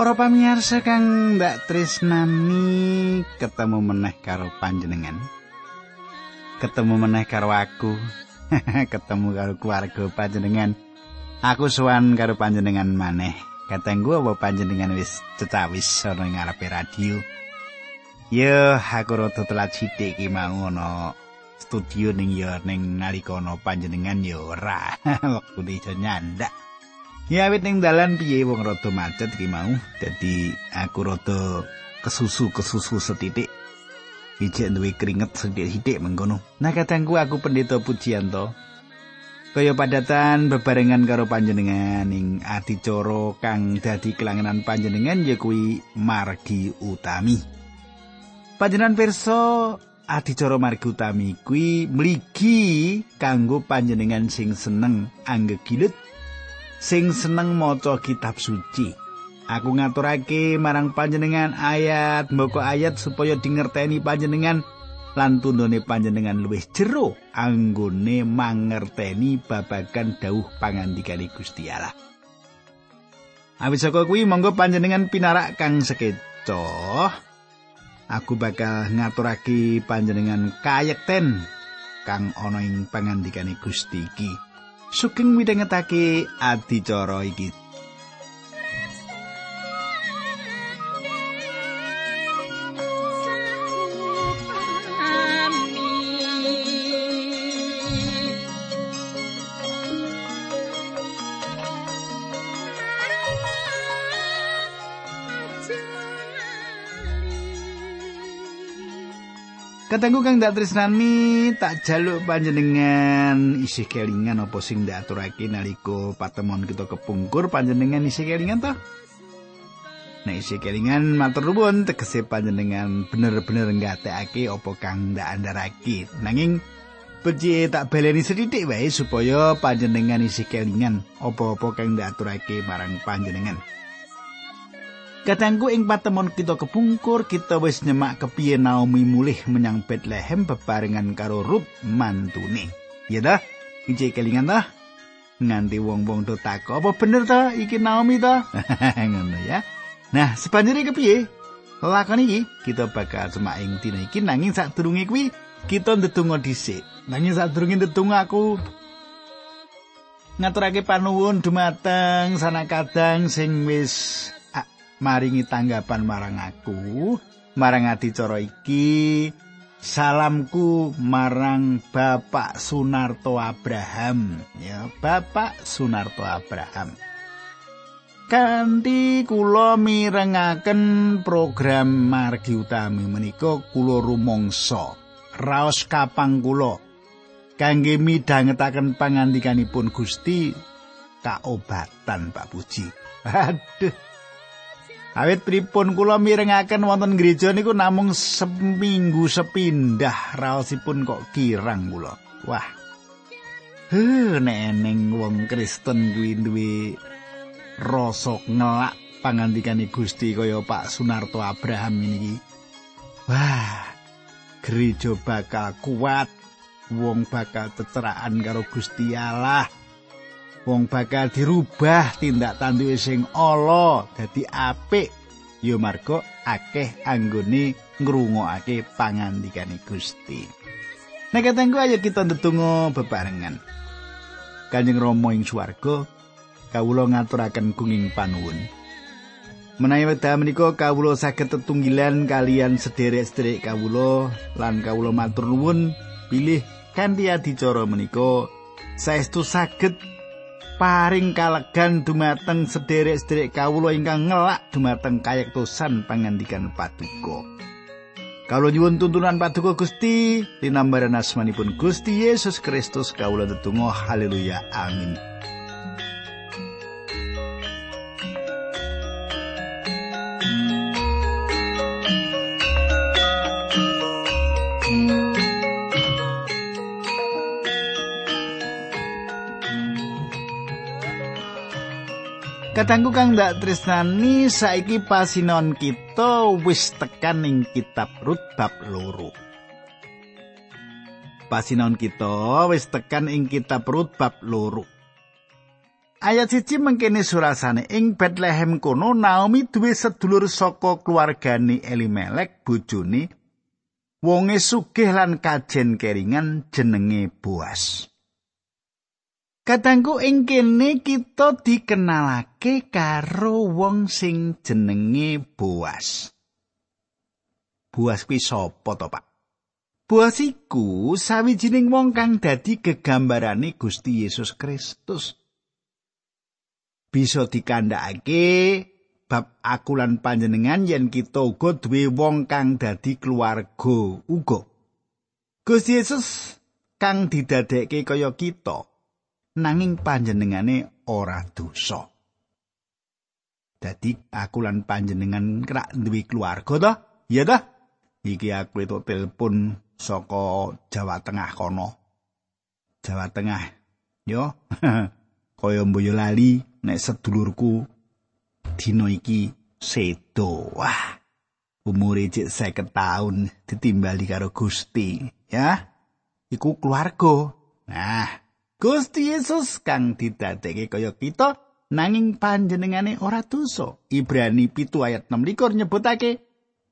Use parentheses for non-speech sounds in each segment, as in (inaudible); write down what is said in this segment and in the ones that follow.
Para pamirsa kang ndak tresnani ketemu meneh karo panjenengan. Ketemu meneh karo aku. (laughs) ketemu karo keluarga panjenengan. Aku suwan karo panjenengan maneh. Katengku apa panjenengan wis cecawis ana ing ngarepe radio. Yo, aku rada telat sithik iki mau ana studio ning yo ning nalika ana panjenengan yo ora. (laughs) Wektu iso nyandak. Ya wit ning dalan piye wong rada macet iki mau. Dadi aku rada kesusu-kesusu setitik. Ijek duwe keringet sithik-sithik mengkono. Nah katangku aku pendeta Pujianto. Kaya padatan bebarengan karo panjenengan ing adicara kang dadi kelangenan panjenengan ya kuwi margi utami. Panjenengan pirsa adicara margi utami kuwi mligi kanggo panjenengan sing seneng anggegilut sing seneng maca kitab suci. Aku ngaturake marang panjenengan ayat mboko ayat supaya dingerteni panjenengan lan tundone panjenengan luwih jero anggone mangerteni babagan dawuh pangandikane Gusti Allah. Awit saka kuwi monggo panjenengan pinarak kang sekeco. Aku bakal ngaturake panjenengan kayekten kang ana ing pangandikane Gusti iki. Sugeng midhangetake adicara iki. Katengku kang dak tresnani tak jaluk panjenengan isih kelingan apa sing dak aturake nalika patemon kita kepungkur panjenengan isih kelingan ta? Nek isih kelingan matur nuwun tegese panjenengan bener-bener nggatekake apa kang ndak andharake. Nanging Beci tak baleni sedidik wae supaya panjenengan isih kelingan apa-apa kang ndak aturake marang panjenengan. Katangku ing patemon kita kepungkur kita wis nyemak kepiye Naomi mulih menyang Bethlehem bebarengan karo Ruth mantune. Ya dah, iki kelingan dah. Nganti wong-wong do tako, apa bener ta iki Naomi ta? (laughs) Ngono ya. Nah, sepanjene kepiye? Lakon iki kita bakal semak ing dina iki nanging sadurunge kuwi kita ndedonga dhisik. Nanging sadurunge ndedonga aku ngaturake panuwun dumateng sanak kadang sing wis maringi tanggapan marang aku marang adicara iki salamku marang Bapak Sunarto Abraham. Ya Bapak Sunarto Abraham. Kanthi kula mirengaken program margi utami menika kula rumangsa. Raos kapang kula. Kangge midhangetaken pangandikanipun Gusti kaobatan Pak Puji. Aduh Awit pripun kula mirengaken wonten gereja niku namung seminggu sepindah raosipun kok kirang kula. Wah. Heh, neneng wong Kristen kuwi duwe rasa ngelak pangandikane Gusti kaya Pak Sunarto Abraham ini. Wah. Gereja bakal kuat. Wong bakal cecerakan karo Gusti Allah. Wong bakal dirubah tindak tanduke sing ala dadi apik ya marga akeh anggone ngrungokake pangandikane Gusti. Nek katengku ayo kita ndedonga bebarengan. Kanjeng Rama ing swarga kawula ngaturaken kenging panuwun. Menawi wekdal menika kawula saged tetunggilan kalian sederek-sederek kawula lan kawula matur nuwun pilih kanthi adicara menika saestu saged paring kalegan dumateng sederek-sederek kawula ingkang ngelak dumateng kayektosan pangandikan paduka. Kalau nyuwun tuntunan paduka Gusti, tinambaran asmanipun Gusti Yesus Kristus kawula tetunggal haleluya amin. Katangku kang ndak tresnani saiki pasinon kita wis tekan ing kitab Rut bab loro. Pasinon kita wis tekan ing kitab Rut bab loro. Ayat siji mengkene surasane ing Bethlehem kono Naomi duwe sedulur saka keluargane Elimelek bojone wonge sugih lan kajen keringan jenenge Boas. Katangku ing kene kita dikenalake karo wong sing jenenge Boas. Boas kuwi sapa to, Pak? Boas iku sawijining wong kang dadi gegambarane Gusti Yesus Kristus. bisa dikandhakake bab aku lan panjenengan yen kita uga duwe wong kang dadi keluarga uga. Gusti Yesus kang didadekke kaya kita nanging panjenengane ora dosa. Dadi aku lan panjenengan kena duwe keluarga to? Iya ta? Iki aku itu telepon saka Jawa Tengah kono. Jawa Tengah. Yo. (laughs) kaya mboyo lali nek sedulurku dina iki sedo wah umure cek 50 taun ditimbali karo Gusti ya iku keluarga nah Gusti Yesus kang didadekke kaya kita nanging panjenengane ora dosa Ibrani pitu ayat 6 likur nyebutake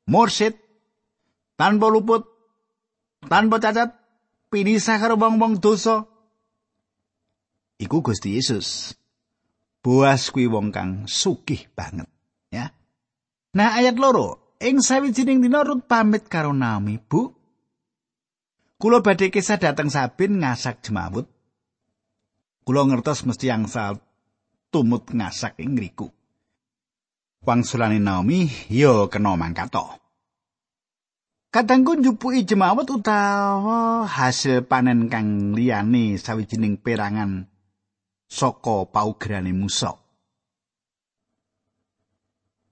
mursid tanpa luput tanpa cacat pinisah karo wong-wong dosa iku Gusti Yesus. Boas kuwi wong kang sugih banget, ya. Nah, ayat loro, ing sawijining dina Rut pamit karo Naomi, Bu. Kula badhe kisah dateng Sabin ngasak jemawut. Kula ngertos mesti angsal tumut ngasak ing ngriku. Wangsulane Naomi, yo kena mangkato. Kadangku njupuki jemawut utawa hasil panen kang liyane sawijining perangan saka paugerane Musa.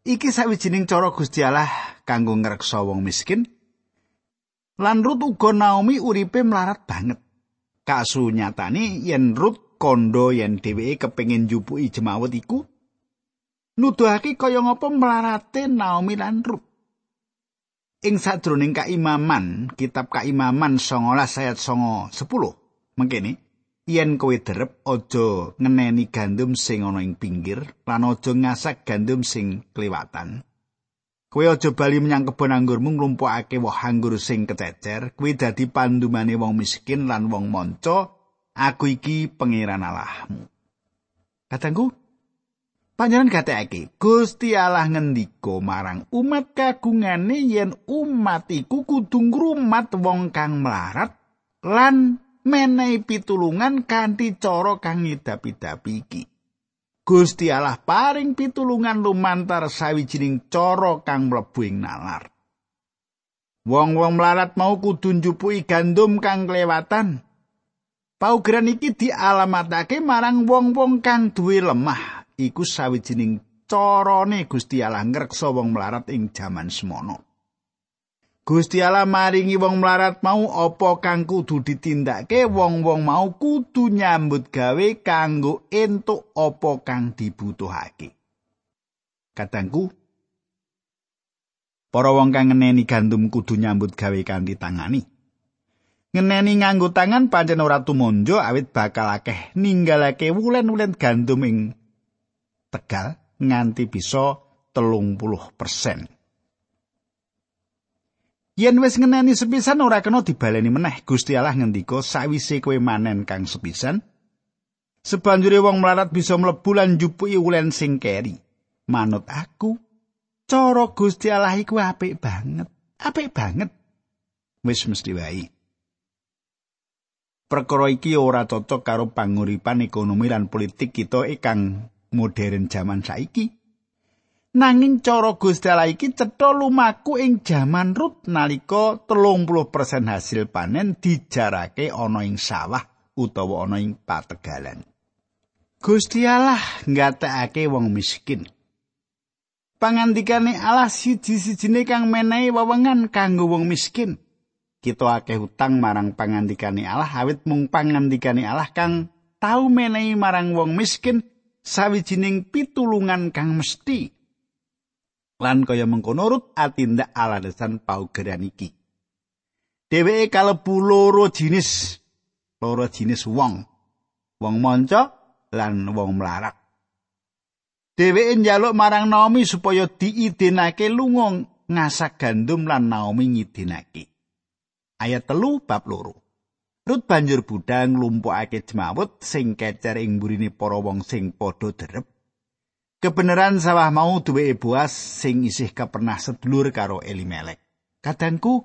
Iki sawijining cara Gusti Allah kanggo ngreksa wong miskin. Lan Rut uga Naomi uripe mlarat banget. Kasunyatane yen Rut kondo yen dheweke kepengin njupuki jemawut iku nuduhake kaya ngapa mlarate Naomi lan Rut. Ing sadroning kaimaman, kitab kaimaman 19 ayat 10, mengkene yen kowe derep aja ngeneni gandum sing ana ing pinggir lan aja ngasak gandum sing kliwatan kowe aja bali menyang kebon anggurmu nglumpukake woh anggur sing kececer kowe dadi pandumane wong miskin lan wong monco aku iki pangeran Allahmu katangku panjenengan gatekake Gusti Allah ngendika marang umat kagungane yen umat iku kudu ngrumat wong kang melarat lan menehi pitulungan kanthi cara kang ngidapi-dapi iki. Gusti Allah paring pitulungan lumantar sawijining cara kang mlebu ing nalar. Wong-wong melarat mau kudu njupuki gandum kang kelewatan. Paugeran iki dialamatake marang wong-wong kang duwe lemah. Iku sawijining carane Gusti Allah ngreksa wong melarat ing jaman semono. Gusti Allah maringi wong melarat mau apa kang kudu ditindakake wong-wong mau kudu nyambut gawe kanggo entuk apa kang dibutuhake. Katangku Para wong kang ngeneni gandum kudu nyambut gawe kanthi tangani. Ngeneni nganggo tangan pancen ora tumonjo awit bakal akeh ninggalake wulen-wulen gandum ing Tegal nganti bisa telung puluh persen. Yen wis ngeneni sepisan ora kena dibaleni meneh. Gusti Allah ngendika sawise kowe manen kang sepisan, sebanjure wong melarat bisa mlebu lan njupuki ulen sing keri. Manut aku, cara Gusti Allah iku apik banget. Apik banget. Wis mesti wae. Perkara iki ora cocok karo panguripan ekonomi lan politik kita ikang modern zaman saiki. Nanging cara Gusti Allah iki cetha lumaku ing jaman Rut nalika 30% hasil panen dijarake ana ing sawah utawa ana ing pategalan. Gusti Allah ngatekake wong miskin. Pangandikane Allah siji-sijine kang menehi wewengan kanggo wong miskin. Kita akeh utang marang pangandikane Allah awit mung pangandikane Allah kang tau menehi marang wong miskin sawijining pitulungan kang mesti. lan kaya mengkono rut atindak alasan paugeran iki. Dheweke kalebu loro jinis loro jinis wong. Wong manca lan wong mlarat. Dheweke njaluk marang Naomi supaya diidinake lunga ngasak gandum lan Naomi ngidinake. Ayat telu bab loro. Rut banjur budang nglumpukake jemawut sing kecer ing burine para wong sing padha derep. Kebenaran sawah mau duwe Boas sing isih kepernah sedulur karo Elimelek. Kadangku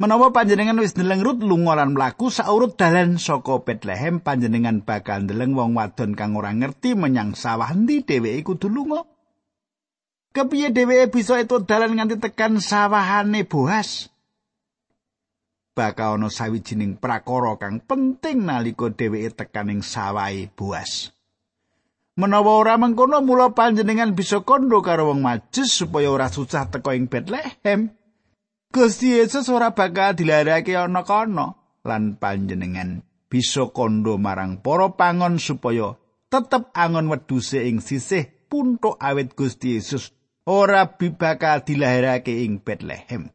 Menawa panjenengan wis ndeleng Rut lunga lan mlaku saurut dalan saka Bethlehem panjenengan bakal ndeleng wong wadon kang ora ngerti menyang sawah ndi dheweke kudu lunga. Kepiye dheweke bisa itu dalan nganti tekan sawahane Boas? Bakal ana sawijining prakara kang penting nalika dheweke tekan ing sawahe Boas. Menawa ora mengkono mula panjenengan bisa kondo karo wong majus supaya ora susah teko ing Bethlehem. Gusti Yesus ora bakal dilarake ana kana lan panjenengan bisa kondo marang para pangon supaya tetep angon weduse ing sisih puntuk awet Gusti Yesus ora bakal dilahirake ing Bethlehem.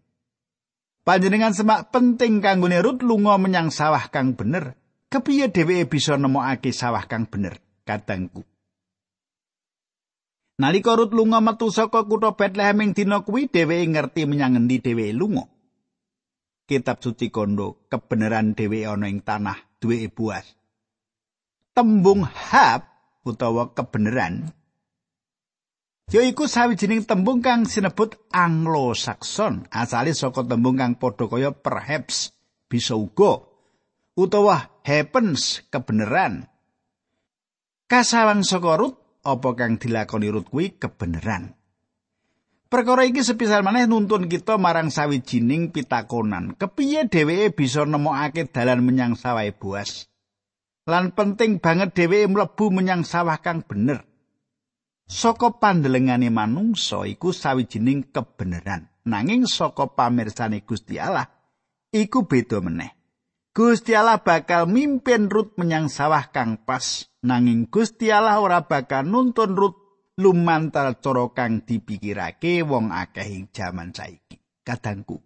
Panjenengan semak penting kanggo Rut lunga menyang sawah kang bener. Kepiye dheweke bisa nemokake sawah kang bener? Kadangku. Nalika Rut lunga metu saka kutha Bethlehem ing dina kuwi dheweke ngerti menyang endi dheweke lunga. Kitab suci kondo kebenaran dheweke ana ing tanah duwe buas. Tembung hab utawa kebenaran yaiku sawijining tembung kang sinebut Anglo-Saxon, asale saka tembung kang padha kaya perhaps bisa uga utawa happens kebenaran. Kasawang saka Rut apa kang dilakoni Rut kuwi kebenaran. Perkara iki sepisal maneh nuntun kita marang sawijining pitakonan. Kepiye dheweke bisa nemokake dalan menyang sawah Boas? Lan penting banget dheweke mlebu menyang sawah kang bener. Saka pandelengane manungsa iku sawijining kebenaran. Nanging saka pamirsane Gusti Allah iku beda meneh. Gusti Allah bakal mimpin Rut menyang sawah kang pas nanging Gusti Allah ora bakal nuntun Rut lumantar cara kang dipikirake wong akeh ing jaman saiki. Kadangku.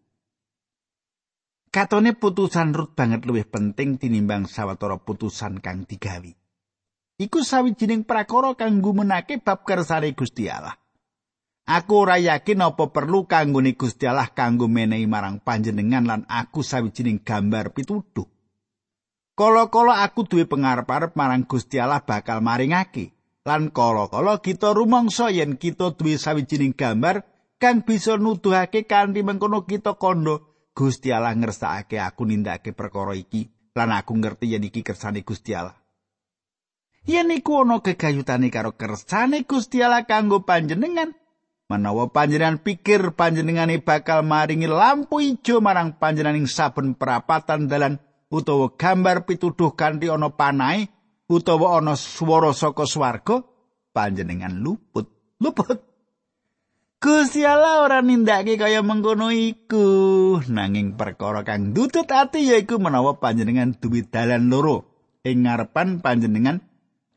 Katone putusan Rut banget luwih penting tinimbang sawetara putusan kang digawi. Iku sawijining prakara kang gumenake bab kersane Gusti Allah. Aku ora yakin apa perlu kanggone Gusti Allah kanggo menehi marang panjenengan lan aku sawijining gambar pituduh. Kala-kala aku duwe pengarep-arep marang Gusti Allah bakal maringake. Lan kala-kala kita rumangsa yen kita duwe sawijining gambar kang bisa nuduhake kanthi mengkono kita kondo Gusti Allah ngersakake aku nindakake perkara iki lan aku ngerti yen iki kersane Gusti Allah. Yen iku ana gegayutane karo kersane Gusti Allah kanggo panjenengan, Menawa panjenengan pikir panjenengane bakal maringi lampu ijo marang panjenengan saben perapatan dalan utawa gambar pituduh kanthi ana panahe utawa ana swara saka swarga, panjenengan luput. Luput. Gusti Allah ora nindakake kaya mengkono iku, nanging perkara kang dutut ati yaiku menawa panjenengan duwe dalan loro ing ngarepan panjenengan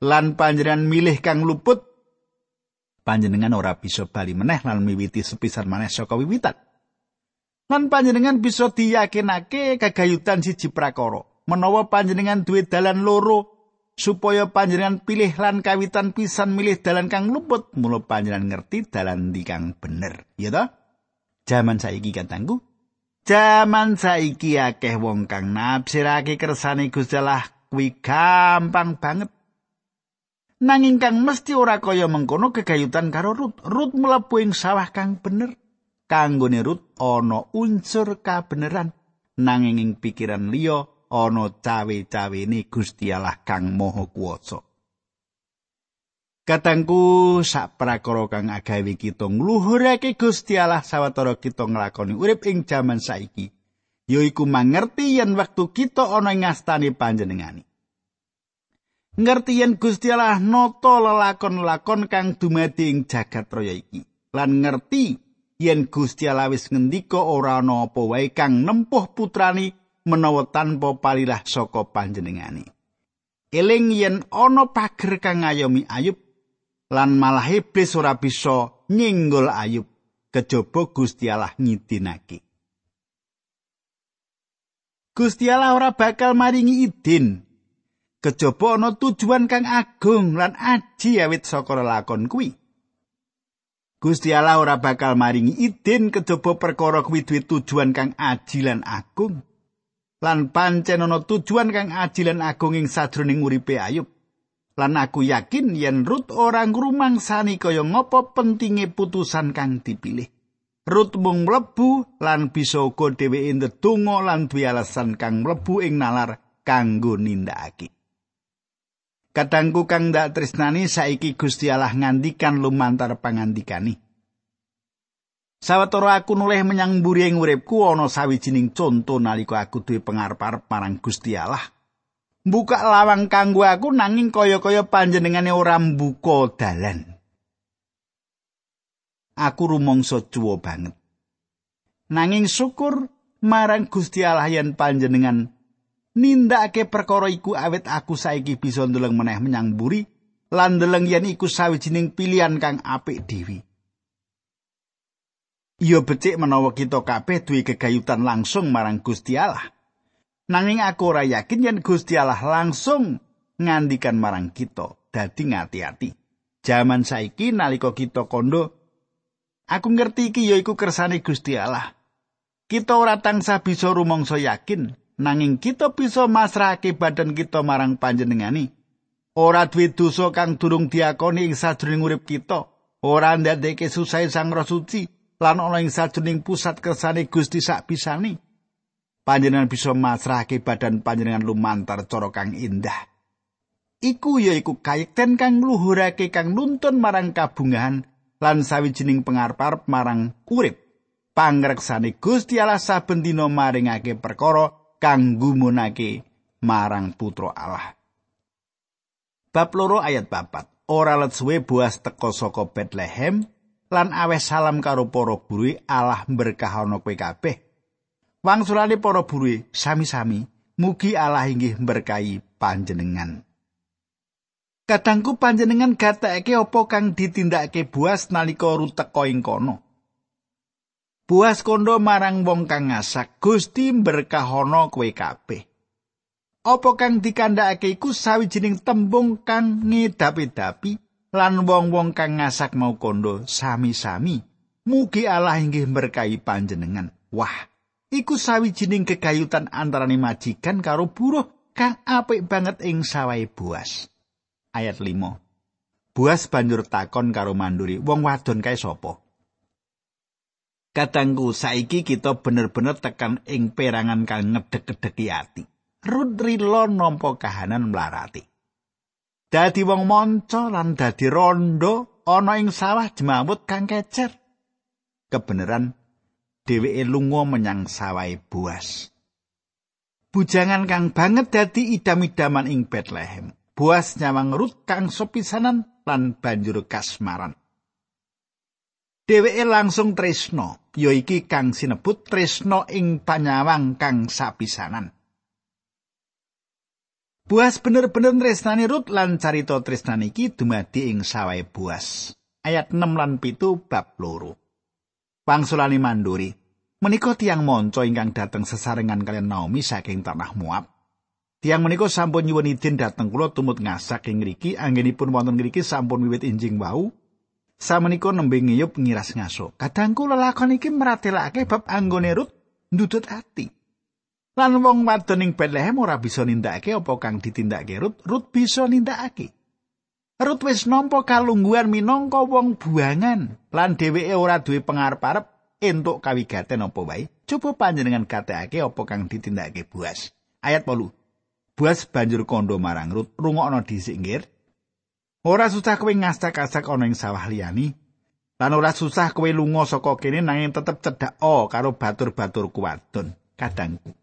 lan panjenengan milih kang luput panjenengan ora bisa bali meneh lan miwiti sepisan maneh saka wiwitan. Lan panjenengan bisa diyakinake kegayutan siji prakara. Menawa panjenengan duwe dalan loro supaya panjenengan pilih lan kawitan pisan milih dalan kang luput, mula panjenengan ngerti dalan ndi kang bener. Ya ta? Jaman saiki katangku. Jaman saiki akeh wong kang nafsirake kersane Gusti Allah kuwi gampang banget Nanging kang mesti ora kaya mengkono kegayutan karo Rut. Rut mlebu ing sawah kang bener. Kanggone Rut ana unsur kabeneran. Nanging ing pikiran liya ana cawe-cawene Gusti Allah kang Maha Kuwasa. Katangku sak prakara kang agawe kita ngluhurake Gusti Allah sawetara kita nglakoni urip ing jaman saiki yaiku mangerti yen wektu kita ana ing ngastane panjenengane. Ngerti yen Gusti Allah nata lelakon-lakon kang dumadi ing jagat raya iki. Lan ngerti yen Gusti Allah wis ngendika ora ana apa wae kang nempuh putrani menawa tanpa palilah saka panjenengane. Eling yen ana pager kang ngayomi ayub lan malah iblis ora bisa nyinggol ayub kejaba Gusti Allah ngidinake Gusti Allah ora bakal maringi idin Kejaba ana tujuan kang agung lan aji awit saka lakon kuwi. Gusti Allah ora bakal maringi idin kejaba perkara kuwi duwe tujuan kang aji lan agung. Lan pancen ana tujuan kang aji lan agung ing sajroning uripe Ayub. Lan aku yakin yen Rut ora ngrumangsani kaya ngapa pentinge putusan kang dipilih. Rut mung mlebu lan bisa uga dheweke ndedonga lan duwe alasan kang mlebu ing nalar kanggo nindakake. Kadangku kang ndak tresnani saiki Gusti Allah ngandikan lumantar pangandikani. Sawetara aku nulih menyang mburi ing uripku ana sawijining conto nalika aku duwe pengarep-arep marang Gusti Allah. Mbuka lawang kanggo aku nanging kaya-kaya panjenengane ora mbuka dalan. Aku rumangsa cuwa banget. Nanging syukur marang Gusti Allah yen panjenengan nindakake perkara iku awet aku saiki bisa ndeleng meneh menyang mburi lan ndeleng yen iku sawijining pilihan kang apik dhewe. Iyo becik menawa kita kabeh duwe kegayutan langsung marang Gusti Allah. Nanging aku ora yakin yen Gusti Allah langsung ngandikan marang kita. Dadi ngati-ati. Jaman saiki nalika kita kondo aku ngerti iki ya iku kersane Gusti Allah. Kita ora tansah bisa rumangsa yakin nanging kita bisa masrahake badan kita marang panjenengani. Ora duwe dosa kang durung diakoni ing sajroning urip kita. Ora ndadekake susah Sang Roh Suci lan ana ing sajroning pusat kersane Gusti sak pisane. Panjenengan bisa masrahake badan panjenengan lumantar cara kang indah. Iku ya iku kayekten kang ngluhurake kang nuntun marang kabungahan lan sawijining pengarep marang urip. Pangreksane Gusti Allah saben dina maringake perkara kang gumunake marang putra Allah. Bab loro ayat papat. Ora let suwe buas teka saka Bethlehem lan awes salam karo para guru Allah berkahana kowe kabeh. Wangsulane para guru sami-sami mugi Allah inggih berkahi panjenengan. Kadangku panjenengan gatekake apa kang ditindakake buas nalika ruteka ing kono. Buas kondo marang wong kang ngasak, Gusti berkahono kowe kabeh. Apa kang dikandhakake iku sawijining tembung kang ngedapi-dapi lan wong-wong kang ngasak mau kondo sami-sami. Mugi Allah inggih berkahi panjenengan. Wah, iku sawijining kegayutan antarane majikan karo buruh kang apik banget ing sawahe buas. Ayat 5. Buas banjur takon karo manduri, wong wadon kae sapa? Katangku saiki kita bener-bener tekan ing perangan kang ngedek-edeki ati. Rut rilo nampa kahanan mlarati. Dadi wong monco lan dadi rondo ana ing sawah jemawut kang kecer. Kebeneran dheweke lunga menyang sawahe buas. Bujangan kang banget dadi idam-idaman ing Bethlehem. Buas nyawang Rut kang sopisanan lan banjur kasmaran. Dheweke langsung tresno, ya iki kang sinebut tresno ing panyawang kang sapisanan. Buas bener-bener tresnani Rut lan carita tresnani iki dumadi ing sawahe Buas. Ayat 6 lan 7 bab loro. Pangsulani manduri, menika tiang monco ingkang dateng sesarengan kalian Naomi saking tanah Moab. Tiang menika sampun nyuwun idin dhateng kula tumut ngasak ing ngriki anggenipun wonten ngriki sampun wiwit injing wau Samenika nembe ngiyup ngiras ngaso. Kadangku lelakon iki meratelake bab anggone Rut ndudut ati. Lan wong wadon ing Bethlehem ora bisa nindakake apa kang ditindakake Rut, Rut bisa nindakake. Rut wis nampa kalungguhan minangka wong buangan lan dheweke ora duwe pengarep-arep entuk kawigaten apa wae. Coba panjenengan katekake apa kang ditindakake Buas. Ayat 8. Buas banjur kondo marang Rut, rungokno dhisik nggih. Ora susah kowe ngastak-asak ana ing sawah liyani. Lan ora susah kowe lunga saka kene nanging tetep cedhak o karo batur-batur kuwadon kadangku.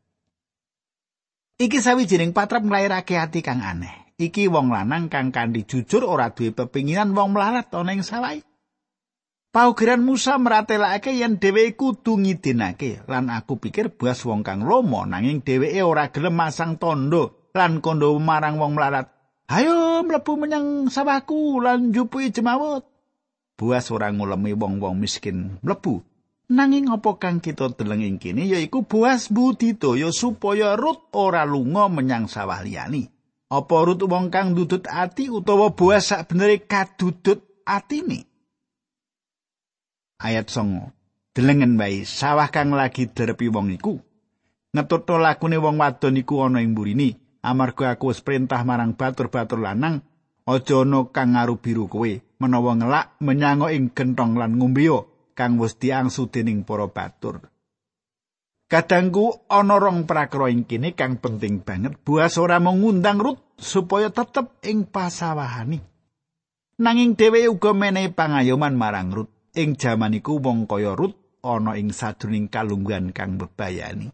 Iki sawijining patrap nglairake ati kang aneh. Iki wong lanang kang kandi jujur ora duwe pepinginan wong melarat ana ing sawah. Paugeran Musa meratelake yen dheweke kudu ngidinake lan aku pikir buas wong kang lomo nanging dheweke ora gelem masang tondo lan kondo marang wong melarat Hayo mlebu menyang sawahku lan njupui jemawut. Buas ora ngulemi wong-wong miskin mlebu. Nanging apa kang kita deleng ing kene yaiku buas budidaya supaya Rut ora lunga menyang sawah liyani. Apa Rut wong kang dudut ati utawa Boas sak benere kadudut atine? Ayat songo. Delengen bae sawah kang lagi derepi wong iku. Ngetutno lakune wong wadon iku ana ing mburine. Amarga aku wis perintah marang batur-batur lanang, aja ana kang ngaru biru kowe menawa ngelak menyango ing gentong lan ngombeo kang wis diangsu dening para batur. Kadangku ana rong prakara ing kene kang penting banget. Buas ora mengundang Rut supaya tetep ing pasawahani. Nanging dheweke uga menehi pangayoman marang Rut. Ing jaman iku wong kaya Rut ana ing sadurunging kalungguhan kang bebayani.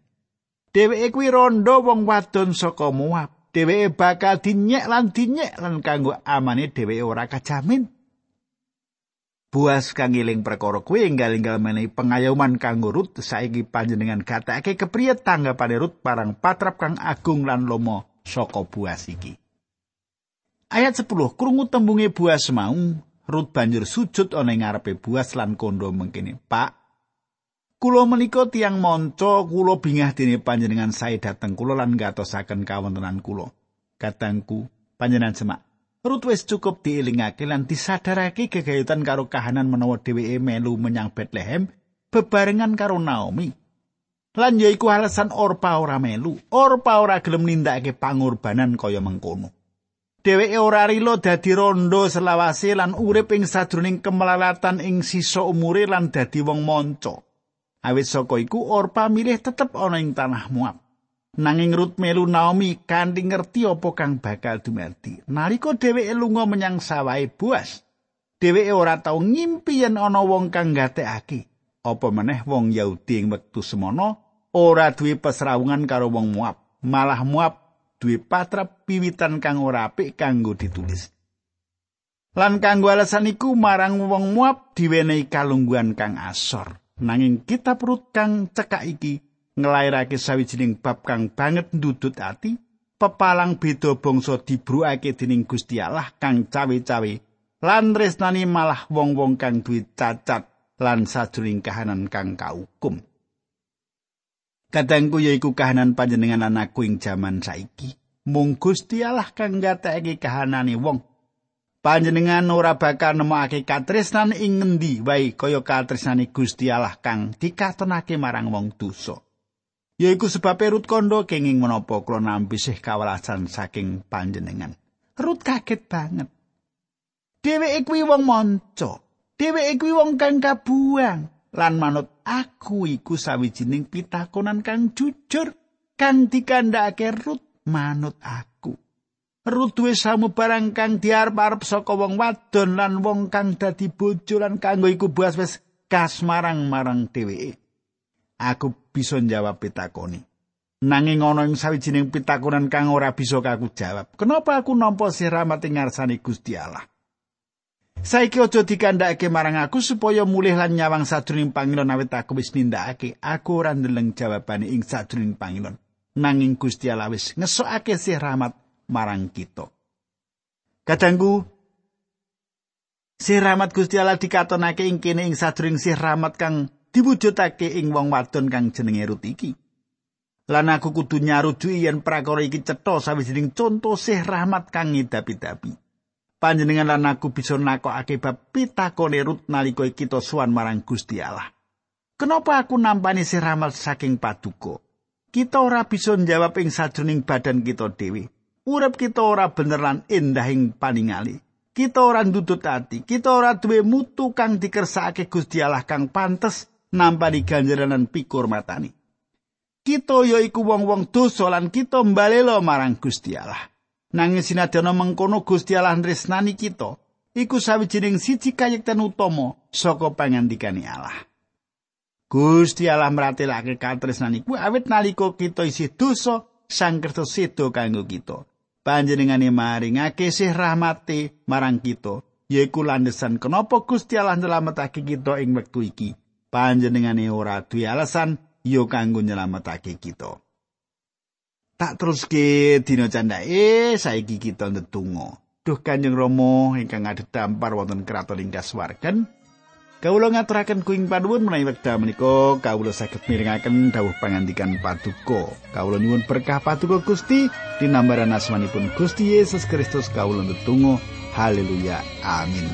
Dheweke kuwi rondo wong wadon saka Moab. dheweke bakal dinyek lan dinyek lan kanggo amane dheweke ora kajamin. Buas kang iling perkara kuwi enggal-enggal menehi pengayoman kanggo Rut saiki panjenengan gatekake kepriye tanggapane Rut parang patrap kang agung lan lomo saka Buas iki. Ayat 10 krungu tembunge Buas mau Rut banjur sujud ana ing ngarepe Buas lan kondo mengkene, "Pak, Kulo menika tiang monco kulo bingah dene panjenengan sae dateng kulo lan gatosaken kawontenan kulo. Katangku panjenengan semak. Rut wis cukup dielingake lan disadarake gegayutan karo kahanan menawa dheweke melu menyang Bethlehem bebarengan karo Naomi. Lan yaiku alasan Orpa ora melu. Orpa ora gelem nindakake pangorbanan kaya mengkono. Dheweke ora rilo dadi rondo selawase lan urip ing sadroning kemelalatan ing sisa umure lan dadi wong monco. Awit saka iku Orpa milih tetep ana ing tanah Moab. Nanging Rut melu Naomi kanthi ngerti apa kang bakal dumadi. Nalika dheweke lunga menyang sawahe Boas, dheweke ora tau ngimpi yen ana wong kang gatekake. Apa meneh wong Yahudi ing wektu semono ora duwe pesrawungan karo wong Moab. Malah Moab duwe patrap piwitan kang ora apik kanggo ditulis. Lan kanggo alasan iku marang wong Moab diwenehi kalungguhan kang asor. Nanging kitab rut kang cekak iki nglairake sawijining bab kang banget ndudut ati pepalang beda bangsa dibrukake dening Gusti Allah kang cawe-cawe lan tresnani malah wong-wong kang duwe cacat lan sajroning kahanan kang kaukum. Kadangku yaiku kahanan panjenengan anakku ing jaman saiki. Mung Gusti Allah kang gatekake kahanane wong panjenengan ora bakal nemokake katresnan ing ngendi wae kaya katresnane Gusti Allah kang dikatonake marang wong dosa. Yaiku sebab Rut kondo kenging menapa kula nampi sih kawelasan saking panjenengan. Rut kaget banget. Dheweke kuwi wong manca. Dheweke kuwi wong kang kabuang. Lan manut aku iku sawijining pitakonan kang jujur kang dikandhakake Rut manut aku. Rut duwe samubarang kang diarep-arep saka wong wadon lan wong kang dadi bojo lan kanggo iku buas wis kasmarang marang dheweke. Aku bisa njawab pitakoni. Nanging ana ing sawijining pitakonan kang ora bisa aku jawab. Kenapa aku nampa siramat ing ngarsane Gusti Allah? Saiki aja dikandhakake marang aku supaya mulih lan nyawang sadurunging pangilon awit aku wis nindakake. Aku ora ndeleng jawabane ing sadurunging pangilon. Nanging Gusti Allah wis ngesokake sih rahmat marang kita. Kadangku Sih rahmat Gusti Allah dikatonake ing kene ing sadring sih rahmat kang diwujudake ing wong wadon kang jenenge Rut iki. Lan aku kudu nyarujuki yen prakara iki cetha sawijining conto sih rahmat kang ngidapi-dapi. Panjenengan lan aku bisa nakokake bab pitakone Rut nalika kita suwan marang Gusti Allah. Kenapa aku nampani sih rahmat saking paduka? Kita ora bisa njawab ing sajroning badan kita dhewe. Urip kita ora bener lan endah ing paningali. Kita ora ndudut ati, kita ora duwe mutu kang dikersakake Gusti Allah kang pantes nampani ganjaran lan pikur matani. Kita ya iku wong-wong dosa lan kita mbalela marang Gusti Allah. Nanging sinadana mengkono Gusti Allah tresnani kita, iku sawijining siji kayekten utama saka pangandikane Allah. Gusti Allah mratelake katresnani kuwi awit nalika kita isih dosa, Sang Kristus sedo kanggo kita. Panjenengane maringake sih rahmati marang kita yaiku landesan kenapa Gusti Allah nyelametake kita ing wektu iki? Panjenengane ora duwe alasan yo kanggo nyelametake kita. Tak teruske dina candake saiki kita ndedonga. Duh kanjeng Rama ingkang ngadhep dampar wonten kraton ing kaswargan Kawula ngaturaken kuing panuwun menawi wekdal menika kawula saged mirengaken dawuh pangandikan Paduka. Kawula nyuwun berkah Paduka Gusti dinambaran asmanipun Gusti Yesus Kristus kawula ndedonga. Haleluya. Amin.